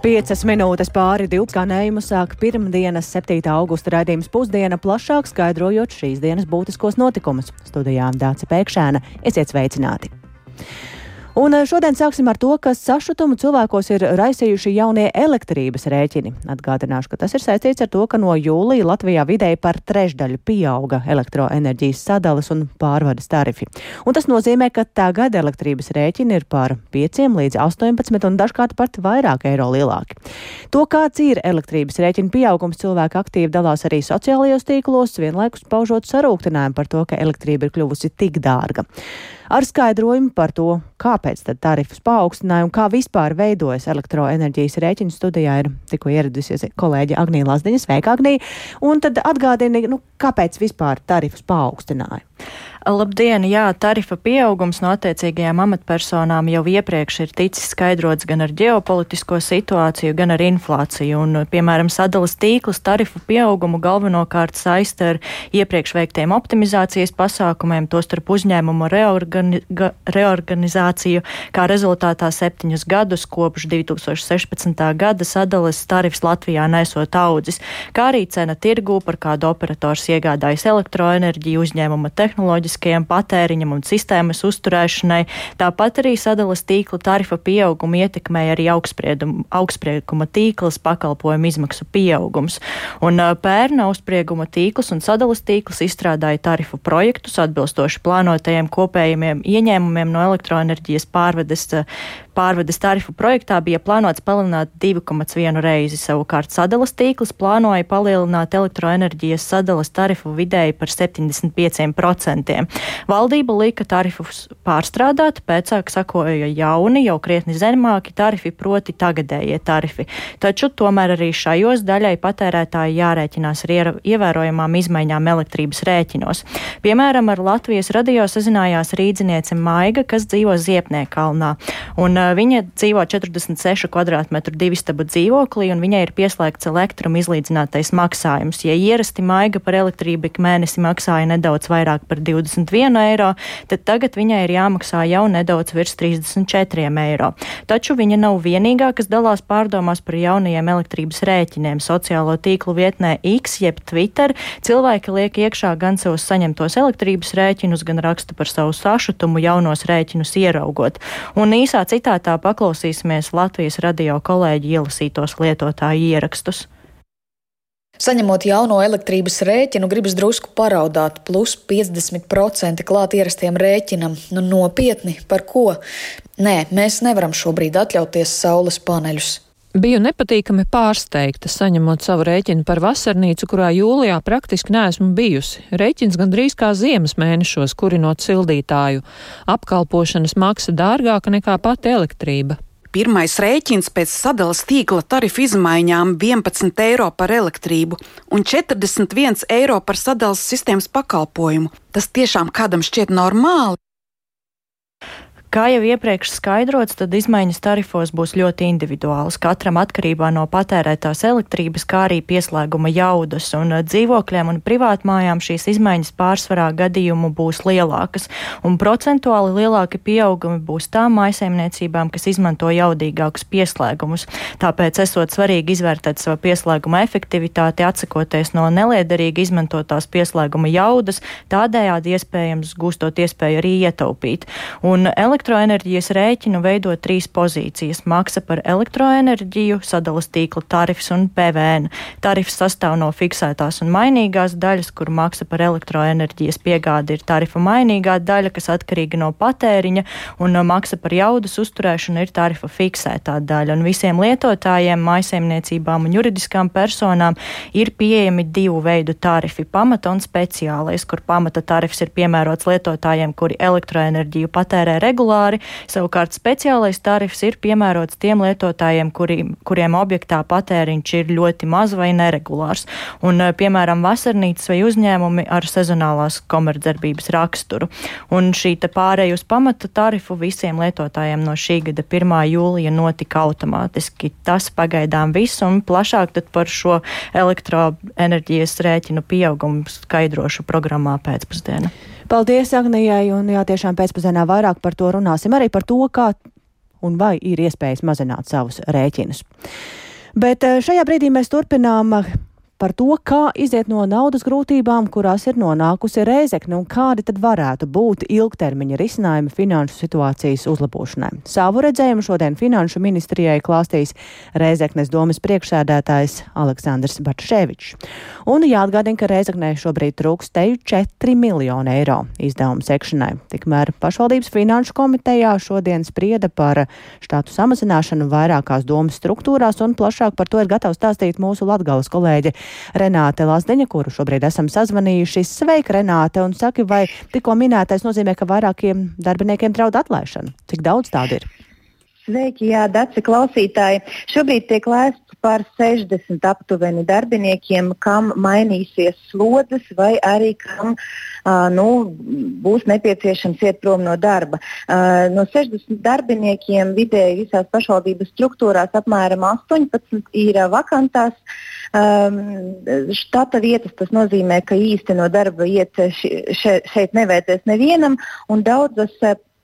Piecas minūtes pāri divu skanējumu sāk pirmdienas 7. augusta raidījums pusdiena, plašāk skaidrojot šīs dienas būtiskos notikumus. Studijā Dāca Pēkšēna, esiet sveicināti! Un eh, šodien sāksim ar to, ka sašutumu cilvēkos ir raisījuši jaunie elektrības rēķini. Atgādināšu, ka tas ir saistīts ar to, ka no jūlija Latvijā vidēji par trešdaļu pieauga elektroenerģijas sadalas un pārvades tarifi. Un tas nozīmē, ka tagad elektrības rēķini ir par 5 līdz 18 un dažkārt pat vairāk eiro lielāki. To, kāds ir elektrības rēķina pieaugums, cilvēki aktīvi dalās arī sociālajos tīklos, vienlaikus paužot sarūktinājumu par to, ka elektrība ir kļuvusi tik dārga ar skaidrojumu par to, kāpēc tad tarifus paaugstināja un kā vispār veidojas elektroenerģijas rēķinu studijā ir tikko ieradusies kolēģi Agnija Lazdiņa. Sveika, Agnija! Un tad atgādini, nu, kāpēc vispār tarifus paaugstināja? Labdien! Jā, tarifa pieaugums no attiecīgajām amatpersonām jau iepriekš ir ticis skaidrots gan ar ģeopolitisko situāciju, gan ar inflāciju. Un, piemēram, sadalas tīkls tarifu pieaugumu galvenokārt saista ar iepriekš veiktiem optimizācijas pasākumiem, tostarp uzņēmumu reorgani reorganizāciju, kā rezultātā septiņus gadus kopš 2016. gada sadalas tarifs Latvijā nesot audzis, kā arī cena tirgū, par kādu operators iegādājas elektroenerģiju uzņēmuma tehnoloģiju enerģiskajam patēriņam un sistēmas uzturēšanai. Tāpat arī sadalas tīkla tarifa pieauguma ietekmēja arī augstsprieguma tīklas pakalpojumu izmaksu pieaugums. Un pērna augstsprieguma tīkls un sadalas tīkls izstrādāja tarifu projektus atbilstoši plānotajiem kopējiem ieņēmumiem no elektroenerģijas pārvedes pārvades tarifu projektā bija plānots palielināt 2,1 reizi. Savukārt sadalas tīkls plānoja palielināt elektroenerģijas sadalas tarifu vidēji par 75%. Valdība lika tarifus pārstrādāt, pēc tam sakoja jauni, jau krietni zemāki tarifi, proti tagadējie tarifi. Taču tomēr arī šajos daļai patērētāji jārēķinās ar ievērojamām izmaiņām elektrības rēķinos. Piemēram, ar Latvijas radio sazinājās rīdziniece Maiga, kas dzīvo Ziepniekalnā. Un Viņa dzīvo 46 km2 divistabu dzīvoklī, un viņai ir pieslēgts elektruma izlīdzinātais maksājums. Ja ierasti maiga par elektrību ik mēnesi maksāja nedaudz vairāk par 21 eiro, tad tagad viņai ir jāmaksā jau nedaudz virs 34 eiro. Taču viņa nav vienīgā, kas dalās pārdomās par jaunajiem elektrības rēķiniem. Sociālo tīklu vietnē X jeb Twitter cilvēki liek iekšā gan savus saņemtos elektrības rēķinus, gan raksta par savu sašutumu jaunos rēķinus ieraugot. Un īsā citā citātā paklausīsimies Latvijas radio kolēģi ielasītos lietotāju ierakstus. Saņemot jauno elektrības rēķinu, gribas drusku paraudāt, plus 50% klāt ierastiem rēķinam. Nu, nopietni, par ko? Nē, mēs nevaram šobrīd atļauties saules paneļus. Biju nepatīkami pārsteigta, saņemot savu rēķinu par vasarnīcu, kurā jūlijā praktiski neesmu bijusi. Rēķins gandrīz kā ziemas mēnešos, kurinot sildītāju. Apkalpošanas maksa dārgāka nekā pati elektrība. Pirmais rēķins pēc sadalas tīkla tarifu izmaiņām 11 eiro par elektrību un 41 eiro par sadalas sistēmas pakalpojumu. Tas tiešām kādam šķiet normāli. Kā jau iepriekš skaidrots, tad izmaiņas tarifos būs ļoti individuālas, katram atkarībā no patērētās elektrības, kā arī pieslēguma jaudas, un uh, dzīvokļiem un privātmājām šīs izmaiņas pārsvarā gadījumu būs lielākas, un procentuāli lielāki pieaugumi būs tām maisaimniecībām, kas izmanto jaudīgākus pieslēgumus. Tāpēc esot svarīgi izvērtēt savu pieslēguma efektivitāti, atsakoties no neliederīgi izmantotās pieslēguma jaudas, tādējādi iespējams gūstot iespēju arī ietaupīt. Un elektroenerģijas rēķinu veido trīs pozīcijas - maksa par elektroenerģiju, sadalas tīkla tarifs un PVN. Tarifs sastāv no fiksētās un mainīgās daļas, kur maksa par elektroenerģijas piegādi ir tarifa mainīgā daļa, kas atkarīga no patēriņa, un maksa par jaudas uzturēšanu ir tarifa fiksētā daļa. Un visiem lietotājiem, maisaimniecībām un juridiskām personām ir pieejami divu veidu tarifi - pamata un speciālais, kur pamata tarifs ir piemērots lietotājiem, kuri elektroenerģiju patērē regulāri regulāri, savukārt speciālais tarifs ir piemērots tiem lietotājiem, kuri, kuriem objektā patēriņš ir ļoti maz vai neregulārs. Un, eh, piemēram, vasarnīcas vai uzņēmumi ar sezonālās komercdarbības raksturu. Un šī pārēja uz pamata tarifu visiem lietotājiem no šī gada 1. jūlija notika automātiski. Tas pagaidām viss un plašāk par šo elektroenerģijas rēķinu pieaugumu skaidrošu programmā pēcpusdienā. Paldies, Agnijai, un jā, tiešām pēcpazienā vairāk par to runāsim, arī par to, kā un vai ir iespējas mazināt savus rēķinus. Bet eh, šajā brīdī mēs turpinām par to, kā iziet no naudas grūtībām, kurās ir nonākusi Rēzekne un kādi tad varētu būt ilgtermiņa risinājumi finanšu situācijas uzlabošanai. Savu redzējumu šodien Finanšu ministrijai klāstīs Rēzeknes domas priekšsēdētājs Aleksandrs Batševičs. Un jāatgādina, ka Rēzeknē šobrīd trūks teju 4 miljonu eiro izdevumu sekšanai. Tikmēr pašvaldības finanšu komitejā šodien sprieda par štātu samazināšanu vairākās domas struktūrās un plašāk par to ir gatavs stāstīt mūsu latgales kolēģi Renāte Lazdeņa, kuru šobrīd esam sazvanījuši. Sveika, Renāte, un saki, vai tikko minētais nozīmē, ka vairākiem darbiniekiem draud atlaišana? Cik daudz tādu ir? Sveiki, jā, Daci klausītāji. Šobrīd tiek lēsts par 60 aptuveni darbiniekiem, kam mainīsies slodzes vai arī kam uh, nu, būs nepieciešams iet prom no darba. Uh, no 60 darbiniekiem vidēji visās pašvaldības struktūrās apmēram 18 ir uh, vakantās. Um, štata vietas tas nozīmē, ka īsti no darba iet še, šeit nevajadzēs nevienam, un daudzas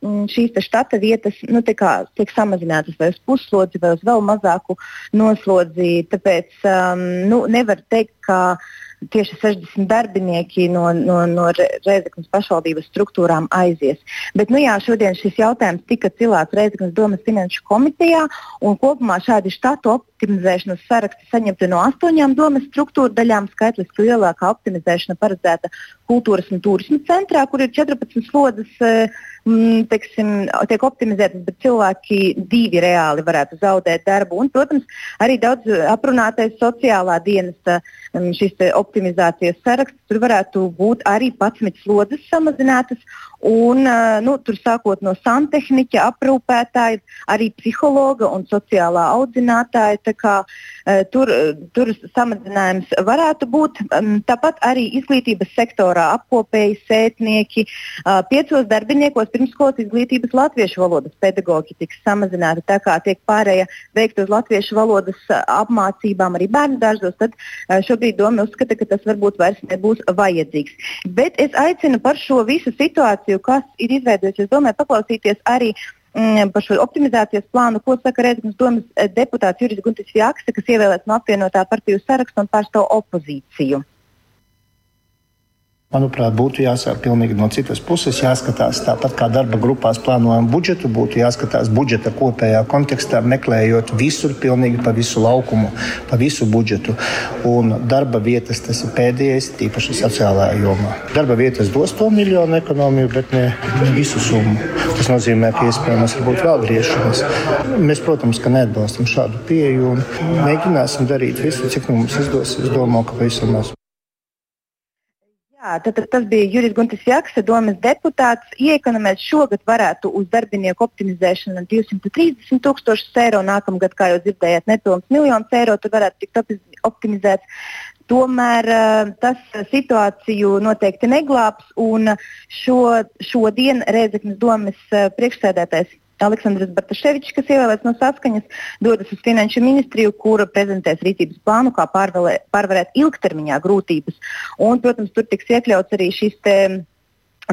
Mm, šīs štata vietas nu, kā, tiek samazinātas vai uz puslodzi, vai uz vēl mazāku noslodzi. Tāpēc um, nu, nevar teikt, ka tieši 60 darbinieki no, no, no Reizeknas pašvaldības struktūrām aizies. Bet nu, jā, šodien šis jautājums tika cilāts Reizeknas domas finanšu komitejā, un kopumā šādi štatu optimizēšanas saraksti saņemti no astoņām domas struktūra daļām. Skaitliski lielākā optimizēšana paredzēta kultūras un turisma centrā, kur ir 14 slodzes. Uh, Mm, teiksim, tiek optimizētas, bet cilvēki divi reāli varētu zaudēt darbu. Un, protams, arī daudz aprunātais sociālā dienesta mm, šīs optimizācijas saraksts. Tur varētu būt arī 11 slodzes samazinātas. Un, nu, tur sākot no santehniķa, aprūpētāja, arī psihologa un sociālā audzinātāja. Kā, tur, tur samazinājums varētu būt. Tāpat arī izglītības sektorā apkopēji, sētnieki, piecos darbiniekos pirmskolas izglītības latviešu valodas pedagoģi tiks samazināti. Tā kā tiek pārēja veikt uz latviešu valodas apmācībām arī bērnu dārzos, tad šobrīd doma uzskata, ka tas varbūt vairs nebūs vajadzīgs. Bet es aicinu par šo visu situāciju, kas ir izveidojusies, domāju, paklausīties arī mm, par šo optimizācijas plānu, ko saka Rēzaknas domas deputāts Juris Guntis Jakste, kas ievēlēts no apvienotā partiju saraksta un pārstāv opozīciju. Manuprāt, būtu jāsāk pilnīgi no citas puses, jāskatās tāpat kā darba grupās plānojam budžetu, būtu jāskatās budžeta kopējā kontekstā, meklējot visur, pilnīgi pa visu laukumu, pa visu budžetu. Un darba vietas tas ir pēdējais, tīpaši sociālajā jomā. Darba vietas dos to miljonu ekonomiju, bet ne visu summu. Tas nozīmē, ka iespējams var būt vēl griešanas. Mēs, protams, ka neatbalstam šādu pieeju un mēģināsim darīt visu, cik mums izdosies. Es domāju, ka pavisam maz. Jā, tad, tad tas bija Juris Guntis Jaksa, domas deputāts. Iekonomēt šogad varētu uz darbinieku optimizēšanu 230 tūkstošus eiro. Nākamgad, kā jau dzirdējāt, nepilns miljonus eiro tur varētu tikt optimizēts. Tomēr uh, tas situāciju noteikti neglābs. Šo, šodien Rēzeknas domas uh, priekšsēdētājs Aleksandrs Bartaševičs, kas ievēlēts no saskaņas, dodas uz finanšu ministriju, kura prezentēs rīcības plānu, kā pārvalē, pārvarēt ilgtermiņā grūtības. Un, protams, tur tiks iekļauts arī šis te,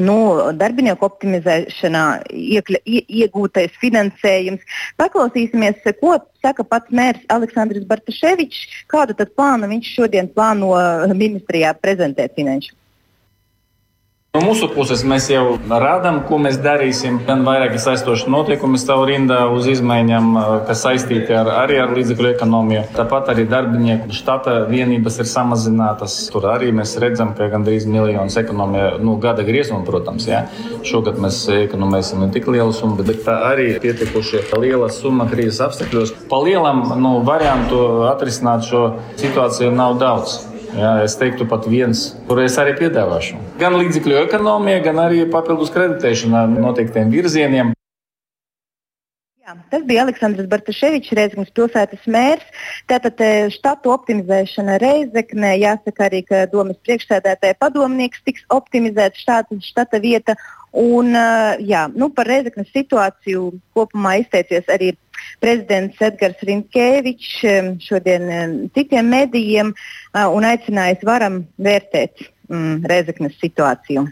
nu, darbinieku optimizēšanā iekļa, ie, iegūtais finansējums. Paklausīsimies, ko saka pats mērs Aleksandrs Bartaševičs, kādu plānu viņš šodien plāno ministrijā prezentēt finanšu. No mūsu puses mēs jau rādām, ko mēs darīsim. Gan vairāki saistoši notiekumi stāv rindā uz izmaiņām, kas saistīti ar, arī ar līdzekļu ekonomiju. Tāpat arī darbinieku štata vienības ir samazinātas. Tur arī mēs redzam, ka gandrīz miljonus ekonomija, nu, gada griezumā, protams, jā. Šogad mēs ekonomēsim ne tik lielu summu, bet tā arī pietiekoši liela summa krīzes apstākļos. Pa lielam nu, variantu atrisināt šo situāciju nav daudz. Jā, es teiktu, pat viens, kur es arī piedāvāšu. Gan līdzekļu ekonomija, gan arī papildus kreditēšana noteiktiem virzieniem. Jā, tas bija Aleksandrs Bartaševičs, Reizeknas pilsētas mērs. Tātad eh, štatu optimizēšana Reizeknē, jāsaka arī, ka domas priekšsēdētāja padomnieks tiks optimizēts štata, štata vieta. Un, eh, jā, nu, par Reizeknas situāciju kopumā izteicies arī prezidents Edgars Rinkēvičs šodien citiem medijiem un aicinājis varam vērtēt mm, Rezeknas situāciju.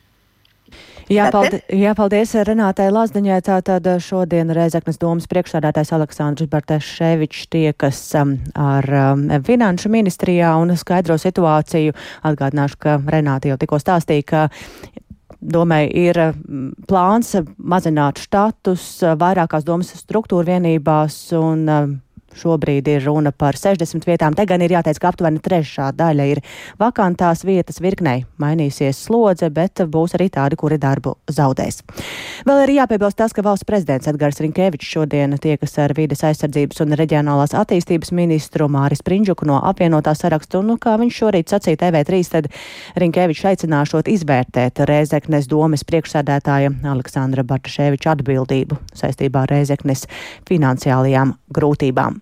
Jā, paldies, jā, paldies Renātai Lazdiņai. Tātad šodien Reizeknas domas priekšsādātājs Aleksandrs Barteševičs tiekas um, ar um, finanšu ministrijā un skaidro situāciju. Atgādināšu, ka Renāta jau tikko stāstīja, ka domai ir plāns mazināt štatus vairākās domas struktūra vienībās un um, Šobrīd ir runa par 60 vietām. Te gan ir jāteic, ka aptuveni trešā daļa ir vakantās vietas virknei. Mainīsies slodze, bet būs arī tādi, kuri darbu zaudēs. Vēl ir jāpiebilst tas, ka valsts prezidents Edgars Rinkevičs šodien tiekas ar vides aizsardzības un reģionālās attīstības ministru Māris Prindžuku no apvienotā sarakstu. Un, nu, kā viņš šorīt sacīja TV3, tad Rinkevičs aicināšot izvērtēt Rēzeknes domes priekšsēdētāja Aleksandra Bartaševiča atbildību saistībā ar Rēzeknes finansiālajām grūtībām.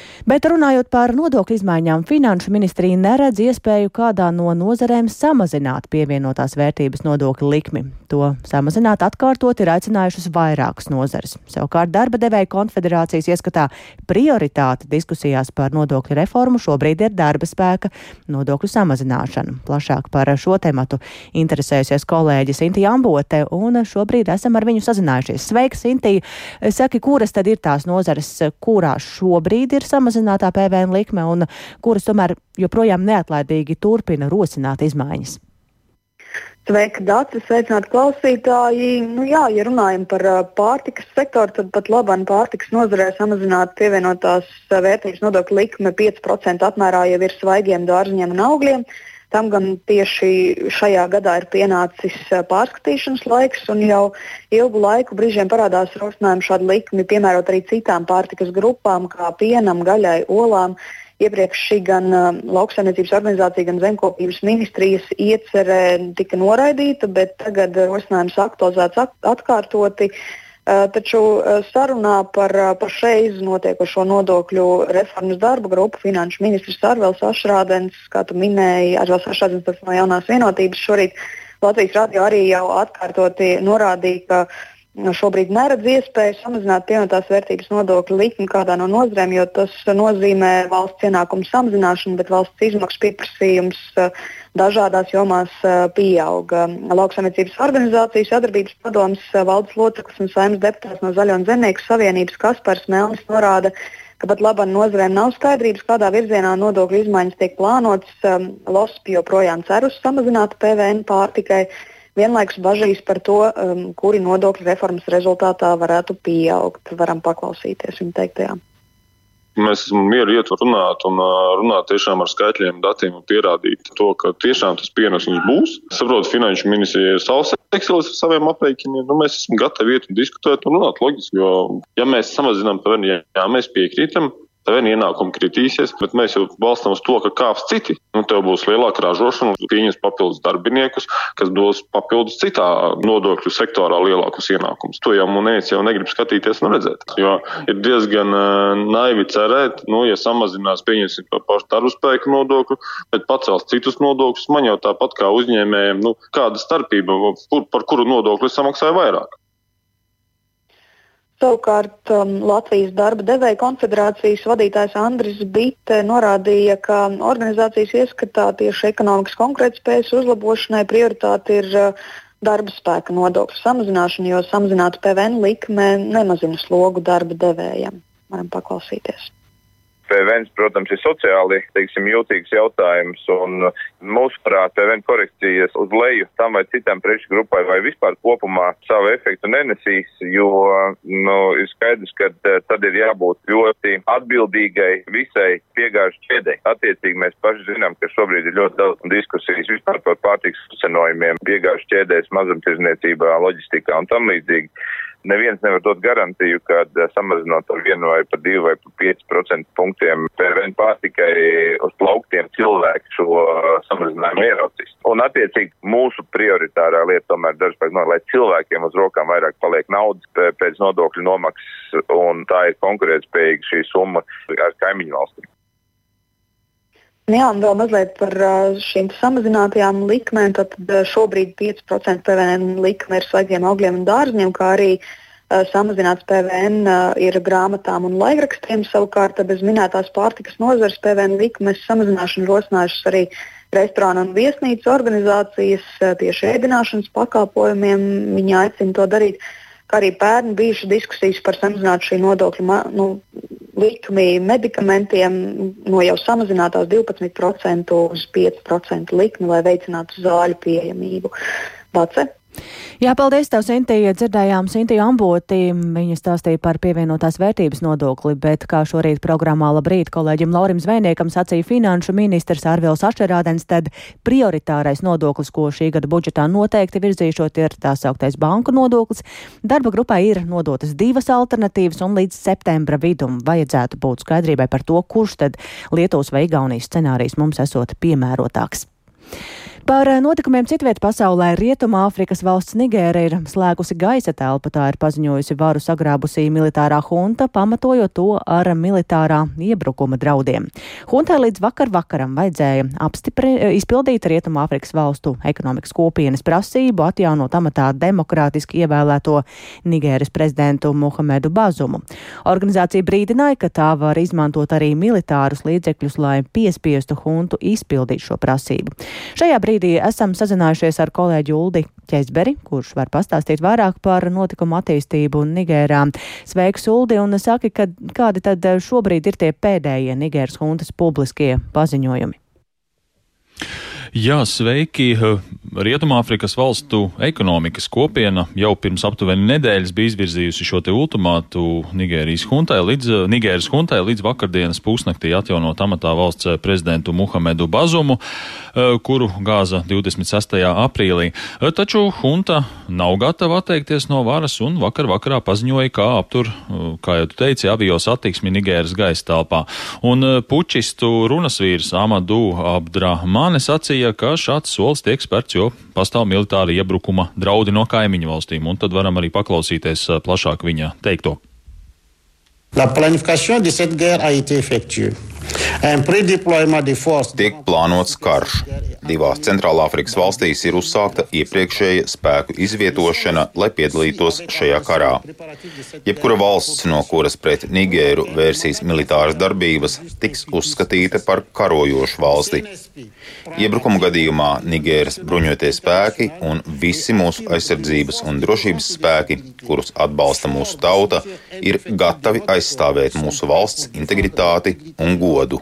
Bet runājot par nodokļu izmaiņām, Finanšu ministrija neredz iespēju kādā no nozarēm samazināt pievienotās vērtības nodokļu likmi. To samazināt atkārtot ir aicinājušas vairākas nozares. Savukārt darba devēja konfederācijas ieskatā prioritāte diskusijās par nodokļu reformu šobrīd ir darba spēka nodokļu samazināšana. Plašāk par šo tematu interesējusies kolēģis Inti Ambote, un šobrīd esam ar viņu sazinājušies. Sveiks, Inti! Saki, kuras tad ir tās nozares, kurās šobrīd ir samazināšana? Samazinātā PVN likme un kuras tomēr joprojām neatlaidīgi turpina rosināt izmaiņas? Sveika, Dārcis, sveicināti klausītāji. Nu, jā, ja runājam par pārtikas sektoru, tad pat labāk pārtikas nozarē samazināt pievienotās vērtības nodokļu likme 5% apmērā jau ir svaigiem dārziņiem un augļiem. Tam gan tieši šajā gadā ir pienācis pārskatīšanas laiks, un jau ilgu laiku brīžiem parādās rosinājumi šādu likmi piemērot arī citām pārtikas grupām, kā pienam, gaļai, olām. Iepriekš šī gan uh, lauksaimniecības organizācija, gan zemkopības ministrijas iecerē tika noraidīta, bet tagad rosinājums aktualizēts atkārtoti. Uh, taču eh, sarunā par eh, pašreiz notiekošo nodokļu reformas darba grupu finanšu ministrs Arvels Ašrādens, kā tu minēji, Arvels Ašrādens no jaunās vienotības šorīt Latvijas radio arī jau atkārtoti norādīja, ka Nu, šobrīd neredz iespēju samazināt pievienotās vērtības nodokļu likmi kādā no nozarēm, jo tas nozīmē valsts ienākumu samazināšanu, bet valsts izmaksu pieprasījums eh, dažādās jomās eh, pieauga. Lauksaimniecības organizācijas sadarbības padomas valdes loceklis un saimnes deputāts no Zaļo un Zemnieku savienības Kaspars Melnis norāda, ka pat labam nozarēm nav skaidrības, kādā virzienā nodokļu izmaiņas tiek plānotas. LOSP joprojām cer uz samazinātu PVN pārtikai vienlaikus bažīs par to, um, kuri nodokļu reformas rezultātā varētu pieaugt. Varam paklausīties viņa teiktajā. Mēs mieru iet runāt un runāt tiešām ar skaitļiem, datiem un pierādīt to, ka tiešām tas pienesums būs. Es saprotu, finanšu ministrija ir savs Excelis ar saviem aprēķiniem. Nu, mēs esam gatavi iet un diskutēt un runāt loģiski, jo ja mēs samazinām PVN, jā, mēs piekrītam, Tev ienākumi kritīsies, bet mēs jau balstām uz to, ka kāps citi. Nu, tev būs lielāka ražošana, pieņems papildus darbiniekus, kas dos papildus citā nodokļu sektorā lielākus ienākumus. To jau monētas jau negrib skatīties un redzēt. Jo ir diezgan uh, naivi cerēt, nu, ja samazinās, pieņemsim pašu darbu spēku nodokli, bet pacels citus nodokļus. Man jau tāpat kā uzņēmējiem, nu, kāda starpība, kur, par kuru nodokli samaksāja vairāk. Savukārt um, Latvijas darba devēja konfederācijas vadītājs Andris Bitte norādīja, ka organizācijas ieskatā tieši ekonomikas konkurētspējas uzlabošanai prioritāte ir uh, darba spēka nodokļu samazināšana, jo samazinātu PVN likme nemazina slogu darba devējiem. Varam paklausīties. PVN, protams, ir sociāli teiksim, jūtīgs jautājums, un mūsuprāt, PVN korekcijas uz leju tam vai citam preču grupai vai vispār kopumā savu efektu nenesīs, jo nu, ir skaidrs, ka eh, tad ir jābūt ļoti atbildīgai visai piegāžu ķēdei. Attiecīgi mēs paši zinām, ka šobrīd ir ļoti daudz diskusijas vispār par pārtiks uzcenojumiem piegāžu ķēdēs, mazumtirdzniecībā, loģistikā un tam līdzīgi neviens nevar dot garantiju, ka eh, samazinot par vienu vai par divu vai par pieci procentu punktiem PVN pārtikai uz plauktiem cilvēki šo eh, samazinājumu ieraudzīs. Un attiecīgi mūsu prioritārā lieta tomēr dažkārt no, lai cilvēkiem uz rokām vairāk paliek naudas pēc nodokļu nomaksas, un tā ir konkurētspējīga šī summa ar kaimiņu valstīm. Jā, un vēl mazliet par šīm samazinātajām likmēm. Tad šobrīd 5% PVN likme ir svaigiem augļiem un dārziem, kā arī uh, samazināts PVN uh, ir grāmatām un laikrakstiem. Savukārt bez minētās pārtikas nozares PVN likmes samazināšanu rosinājušas arī restorānu un viesnīcu organizācijas tieši ēdināšanas pakalpojumiem. Viņi aicina to darīt. Kā arī pērn bijušas diskusijas par samazinātu šī nodokļa nu, likmi medikamentiem no jau samazinātās 12% uz 5% likmi, lai veicinātu zāļu pieejamību. Vace? Jā, paldies tev, Sintī. Dzirdējām Sintiju Amboti. Viņa stāstīja par pievienotās vērtības nodokli, bet kā šorīt programmā labrīt kolēģim Laurim Zvejniekam sacīja finanšu ministrs Arvils Ašerādens, tad prioritārais nodoklis, ko šī gada budžetā noteikti virzīšot, ir tā sauktais banku nodoklis. Darba grupai ir nodotas divas alternatīvas un līdz septembra vidum vajadzētu būt skaidrībai par to, kurš tad Lietuvas vai Igaunijas scenārijs mums esot piemērotāks. Par eh, notikumiem citviet pasaulē Rietumā Āfrikas valsts Nigēra ir slēgusi gaisa telpu, tā ir paziņojusi varu sagrābusī militārā hunta, pamatojot to ar militārā iebrukuma draudiem. Huntai līdz vakar vakaram vajadzēja apstipri, eh, izpildīt Rietumā Āfrikas valstu ekonomikas kopienas prasību atjaunot amatā demokrātiski ievēlēto Nigēras prezidentu Muhamedu Bazumu. Organizācija brīdināja, ka tā var izmantot arī militārus līdzekļus, lai piespiestu huntu izpildīt šo prasību. Šajā brīdī brīdī esam sazinājušies ar kolēģi Uldi Ķezberi, kurš var pastāstīt vairāk par notikumu attīstību Nigērā. Sveiks, Uldi, un saki, ka kādi tad šobrīd ir tie pēdējie Nigēras huntas publiskie paziņojumi? Jā, sveiki! Rietumāfrikas valstu ekonomikas kopiena jau pirms aptuveni nedēļas bija izvirzījusi šo te ultimātu Nigērijas huntai līdz, Nigēras huntai līdz vakardienas pusnaktī atjaunot amatā valsts prezidentu Muhamedu Bazumu, eh, kuru gāza 26. aprīlī. Eh, taču hunta nav gatava atteikties no varas un vakar vakarā paziņoja, kā aptur, eh, kā jau tu teici, avio satiksmi Nigēras gaisa telpā. Un pučistu runasvīrs Amadu Abdrahmane sacīja, ka šāds solis tiek spērts, jo pastāv militāra iebrukuma draudi no kaimiņu valstīm, un tad varam arī paklausīties plašāk viņa teikto. La planification de cette guerre a été effectuée. Tiek plānots karš. Divās Centrālāfrikas valstīs ir uzsākta iepriekšēja spēku izvietošana, lai piedalītos šajā karā. Jebkura valsts, no kuras pret Nigēru vērsīs militāras darbības, tiks uzskatīta par karojošu valsti. Iebrukuma gadījumā Nigēras bruņotie spēki un visi mūsu aizsardzības un drošības spēki, kurus atbalsta mūsu tauta, ir gatavi aizstāvēt mūsu valsts integritāti un godu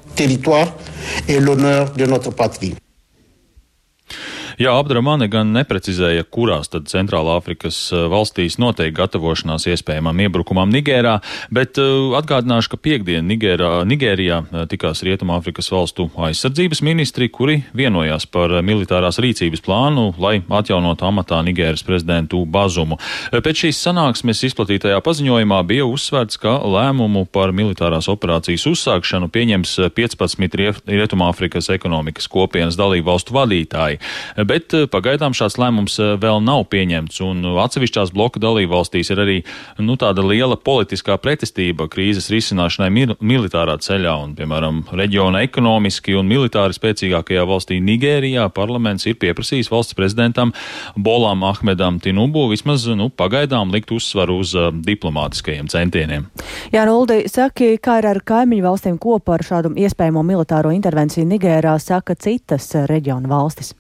Jā, Abdramane gan neprecizēja, kurās tad Centrālā Afrikas eh, valstīs notiek gatavošanās iespējamam iebrukumam Nigērā, bet uh, atgādināšu, ka piekdien Nigērā, Nigērijā eh, tikās Rietumāfrikas valstu aizsardzības ministri, kuri vienojās par militārās rīcības plānu, lai atjaunotu amatā Nigēras prezidentu Bazumu. Pēc šīs sanāksmes izplatītajā paziņojumā bija uzsvērts, ka lēmumu par militārās operācijas uzsākšanu pieņems 15 Rietumāfrikas ekonomikas kopienas dalību valstu vadītāji bet eh, pagaidām šāds lēmums eh, vēl nav pieņemts, un atsevišķās bloka dalībvalstīs ir arī nu, tāda liela politiskā pretestība krīzes risināšanai mil militārā ceļā, un, piemēram, reģiona ekonomiski un militāri spēcīgākajā valstī Nigērijā parlaments ir pieprasījis valsts prezidentam Bolam Ahmedam Tinubu vismaz nu, pagaidām likt uzsvaru uz uh, diplomātiskajiem centieniem. Jā, Noldi, saki, kā ir ar kaimiņu valstīm kopā ar šādu iespējamo militāro intervenciju Nigērā, saka citas reģiona valstis?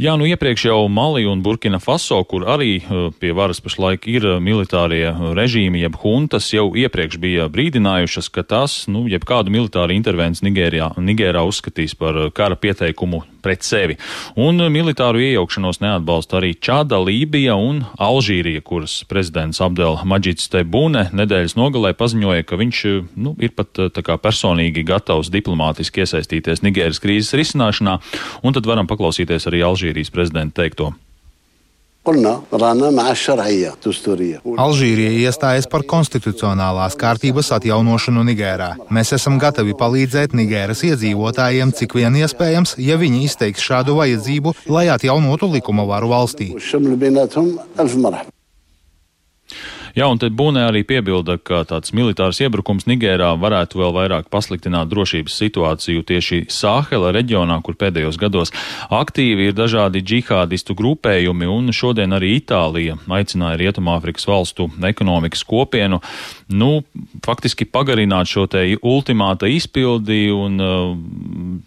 Jā, nu iepriekš jau Mali un Burkina Faso, kur arī uh, pie varas pašlaik ir uh, militārie uh, režīmi, jeb huntas, jau iepriekš bija brīdinājušas, ka tās, nu, jeb kādu militāru intervenciju Nigērijā, Nigērā uzskatīs par kara pieteikumu pret sevi. Un militāru iejaukšanos neatbalsta arī Čāda, Lībija un Alžīrija, kuras prezidents Abdel Maģits Tebune nedēļas nogalē paziņoja, ka viņš nu, ir pat tā kā personīgi gatavs diplomātiski iesaistīties Nigēras krīzes risināšanā, un tad varam paklausīties arī Alžīrijas prezidenta teikto. Alžīrija iestājas par konstitucionālās kārtības atjaunošanu Nigērā. Mēs esam gatavi palīdzēt Nigēras iedzīvotājiem, cik vien iespējams, ja viņi izteiks šādu vajadzību, lai atjaunotu likuma varu valstī. Jā, un te Būnē arī piebilda, ka tāds militārs iebrukums Nigērā varētu vēl vairāk pasliktināt drošības situāciju tieši Sāhela reģionā, kur pēdējos gados aktīvi ir dažādi džihādistu grupējumi, un šodien arī Itālija aicināja Rietumāfrikas valstu ekonomikas kopienu, nu, faktiski pagarināt šo te ultimāta izpildi un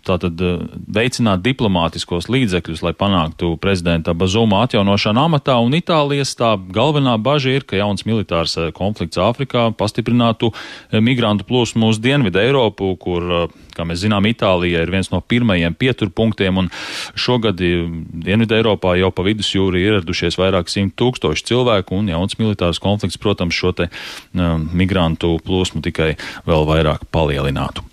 tātad veicināt diplomātiskos līdzekļus, lai panāktu prezidenta Bazuma atjaunošanu amatā, un Itālijas tā galvenā bažas ir, ka jauns militārs eh, konflikts Āfrikā pastiprinātu eh, migrantu plūsmu uz Dienvidu Eiropu, kur, eh, kā mēs zinām, Itālija ir viens no pirmajiem pieturpunktiem, un šogad Dienvidu Eiropā jau pa vidusjūri ir ieradušies vairāk simt tūkstoši cilvēku, un jauns militārs konflikts, protams, šo te migrantu plūsmu tikai vēl vairāk palielinātu.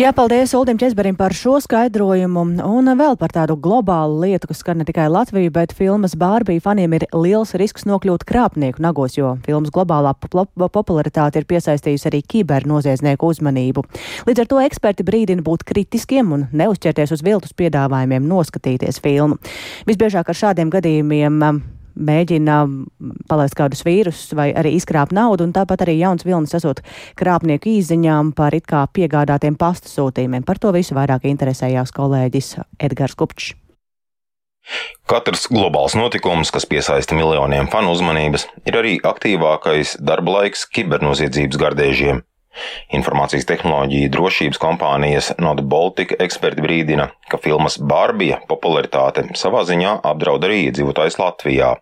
Jā, paldies Uldim Česberim par šo skaidrojumu un vēl par tādu globālu lietu, kas skar ne tikai Latviju, bet filmas Bārbija faniem ir liels risks nokļūt krāpnieku nagos, jo filmas globālā popularitāte ir piesaistījusi arī kibernoziedznieku uzmanību. Līdz ar to eksperti brīdina būt kritiskiem un neuzķerties uz viltus piedāvājumiem noskatīties filmu. Visbiežāk ar šādiem gadījumiem mēģina palaist kādus vīrusus vai arī izkrāpt naudu, un tāpat arī jauns vilnis esot krāpnieku īziņām par it kā piegādātiem pastu sūtījumiem. Par to visu vairāk interesējās kolēģis Edgars Kupčs. Katrs globāls notikums, kas piesaista miljoniem fanu uzmanības, ir arī aktīvākais darba laiks kibernoziedzības gardēžiem. Informācijas tehnoloģija drošības kompānijas Node Baltica eksperti brīdina, ka filmas Barbija popularitāte savā ziņā apdraud arī iedzīvotājs Latvijā.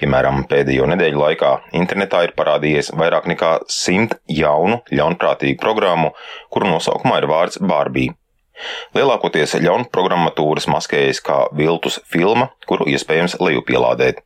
Piemēram, pēdējo nedēļu laikā internetā ir parādījies vairāk nekā simt jaunu ļaunprātīgu programmu, kuru nosaukumā ir vārds Barbija. Lielākoties ļaunprogrammatūras maskējas kā viltus filma, kuru iespējams lejupielādēt.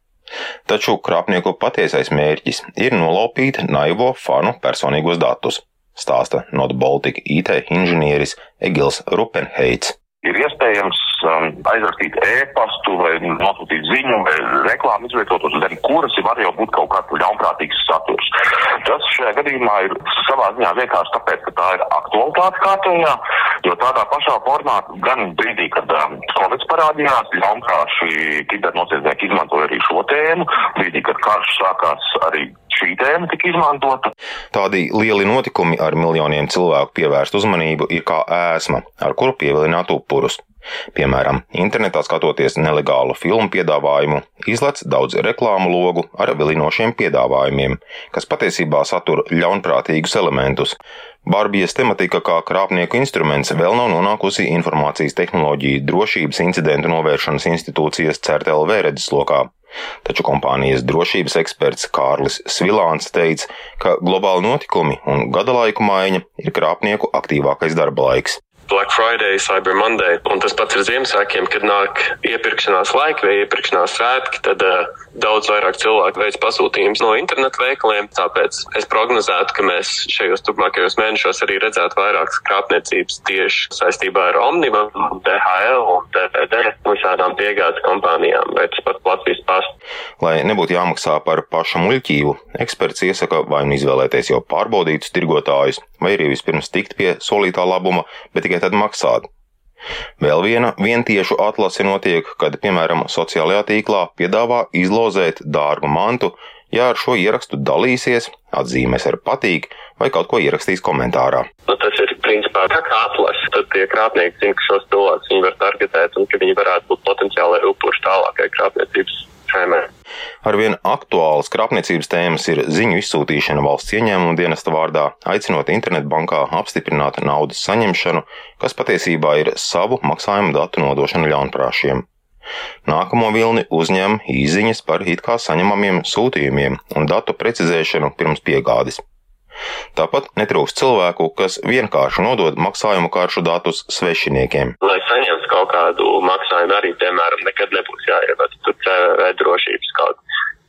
Taču krāpnieku patiesais mērķis ir nolaupīt naivo fanu personīgos datus, stāsta Node Baltica IT inženieris Egils Rupenheits ir iespējams um, aizrakstīt e-pastu vai nosūtīt ziņu vai reklāmu izvietotos, zem kuras var jau būt kaut kāds ļaunprātīgs saturs. Tas šajā gadījumā ir savā ziņā vienkārši tāpēc, ka tā ir aktualitāte kārtējā, jo tādā pašā formā gan brīdī, kad um, Covid parādījās, ļaunprāši kibernoziedznieki izmantoja arī šo tēmu, brīdī, kad karš sākās arī šī tēma tika izmantota. Tādi lieli notikumi ar miljoniem cilvēku pievērst uzmanību ir kā ēsma, ar kuru pievilināt upurus. Piemēram, internetā skatoties nelegālu filmu piedāvājumu, izlec daudz reklāmu logu ar vilinošiem piedāvājumiem, kas patiesībā satur ļaunprātīgus elementus. Barbijas tematika kā krāpnieku instruments vēl nav nonākusi informācijas tehnoloģiju drošības incidentu novēršanas institūcijas CERTLV redzeslokā. Taču kompānijas drošības eksperts Kārlis Svilāns teica, ka globāli notikumi un gada laiku maiņa ir krāpnieku aktīvākais darba laiks. Black Friday, Cyber Monday. Un tas pats ir Ziemassvētkiem, kad nāk iepirkšanās laiki vai iepirkšanās svētki, tad uh, daudz vairāk cilvēku veids pasūtījumus no internetu veikaliem. Tāpēc es prognozētu, ka mēs šajos turpmākajos mēnešos arī redzētu vairāk krāpniecības tieši saistībā ar Omniva, DHL un DPD visādām piegādes kompānijām vai tas pats Latvijas pasts. Lai nebūtu jāmaksā par pašu muļķību, eksperts iesaka vai nu izvēlēties jau pārbaudītus tirgotājus, vai arī vispirms tikt pie solītā labuma, bet tikai tad maksāt. Vēl viena vientiešu atlase notiek, kad, piemēram, sociālajā tīklā piedāvā izlozēt dārgu mantu, ja ar šo ierakstu dalīsies, atzīmēs ar patīk vai kaut ko ierakstīs komentārā. Nu, tas ir principā kā atlase. Tad tie krāpnieki zina, ka šos cilvēkus viņi var targetēt un ka viņi varētu būt potenciāli upuri tālākai krāpniecības schēmai. Arvien aktuālas krāpniecības tēmas ir ziņu izsūtīšana valsts ieņēmuma dienesta vārdā, aicinot internetbankā apstiprināt naudas saņemšanu, kas patiesībā ir savu maksājumu datu nodošana ļaunprāšiem. Nākamo vilni uzņem īziņas par it kā saņemamiem sūtījumiem un datu precizēšanu pirms piegādes. Tāpat netrūkst cilvēku, kas vienkārši nodod maksājumu karšu datus svešiniekiem. Lai saņemtu kaut kādu maksājumu, arī, piemēram, nekad nebūs jāievada tur CVV drošības kaut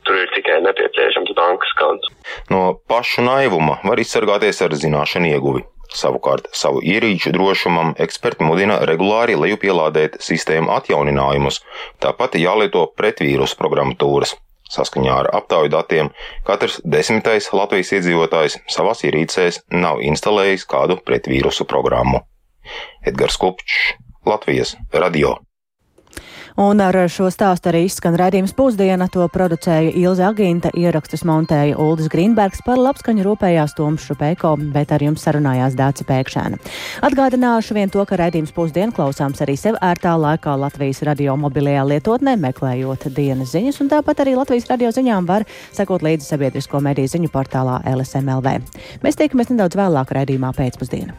tur ir tikai nepieciešams bankas konts. No pašu naivuma var izsargāties ar zināšanu ieguvi. Savukārt, savu ierīču drošumam eksperti mudina regulāri lejupielādēt sistēmu atjauninājumus, tāpat jālieto pretvīrusu programmatūras. Saskaņā ar aptauju datiem katrs desmitais Latvijas iedzīvotājs savās ierīcēs nav instalējis kādu pretvīrusu programmu. Edgars Kupčs, Latvijas radio. Un ar šo stāstu arī izskan raidījums pusdiena. To producēja Ilze Agīnta, ierakstus montēja Uldis Grīnbergs, par labskaņu rūpējās Toms Šupeiko, bet ar jums sarunājās Dāci Pēkšēna. Atgādināšu vien to, ka raidījums pusdiena klausāms arī sev ērtā laikā Latvijas radio mobilajā lietotnē, meklējot dienas ziņas, un tāpat arī Latvijas radio ziņām var sekot līdzi sabiedrisko mediju ziņu portālā LSMLV. Mēs tiekamies nedaudz vēlāk raidījumā pēcpusdienā.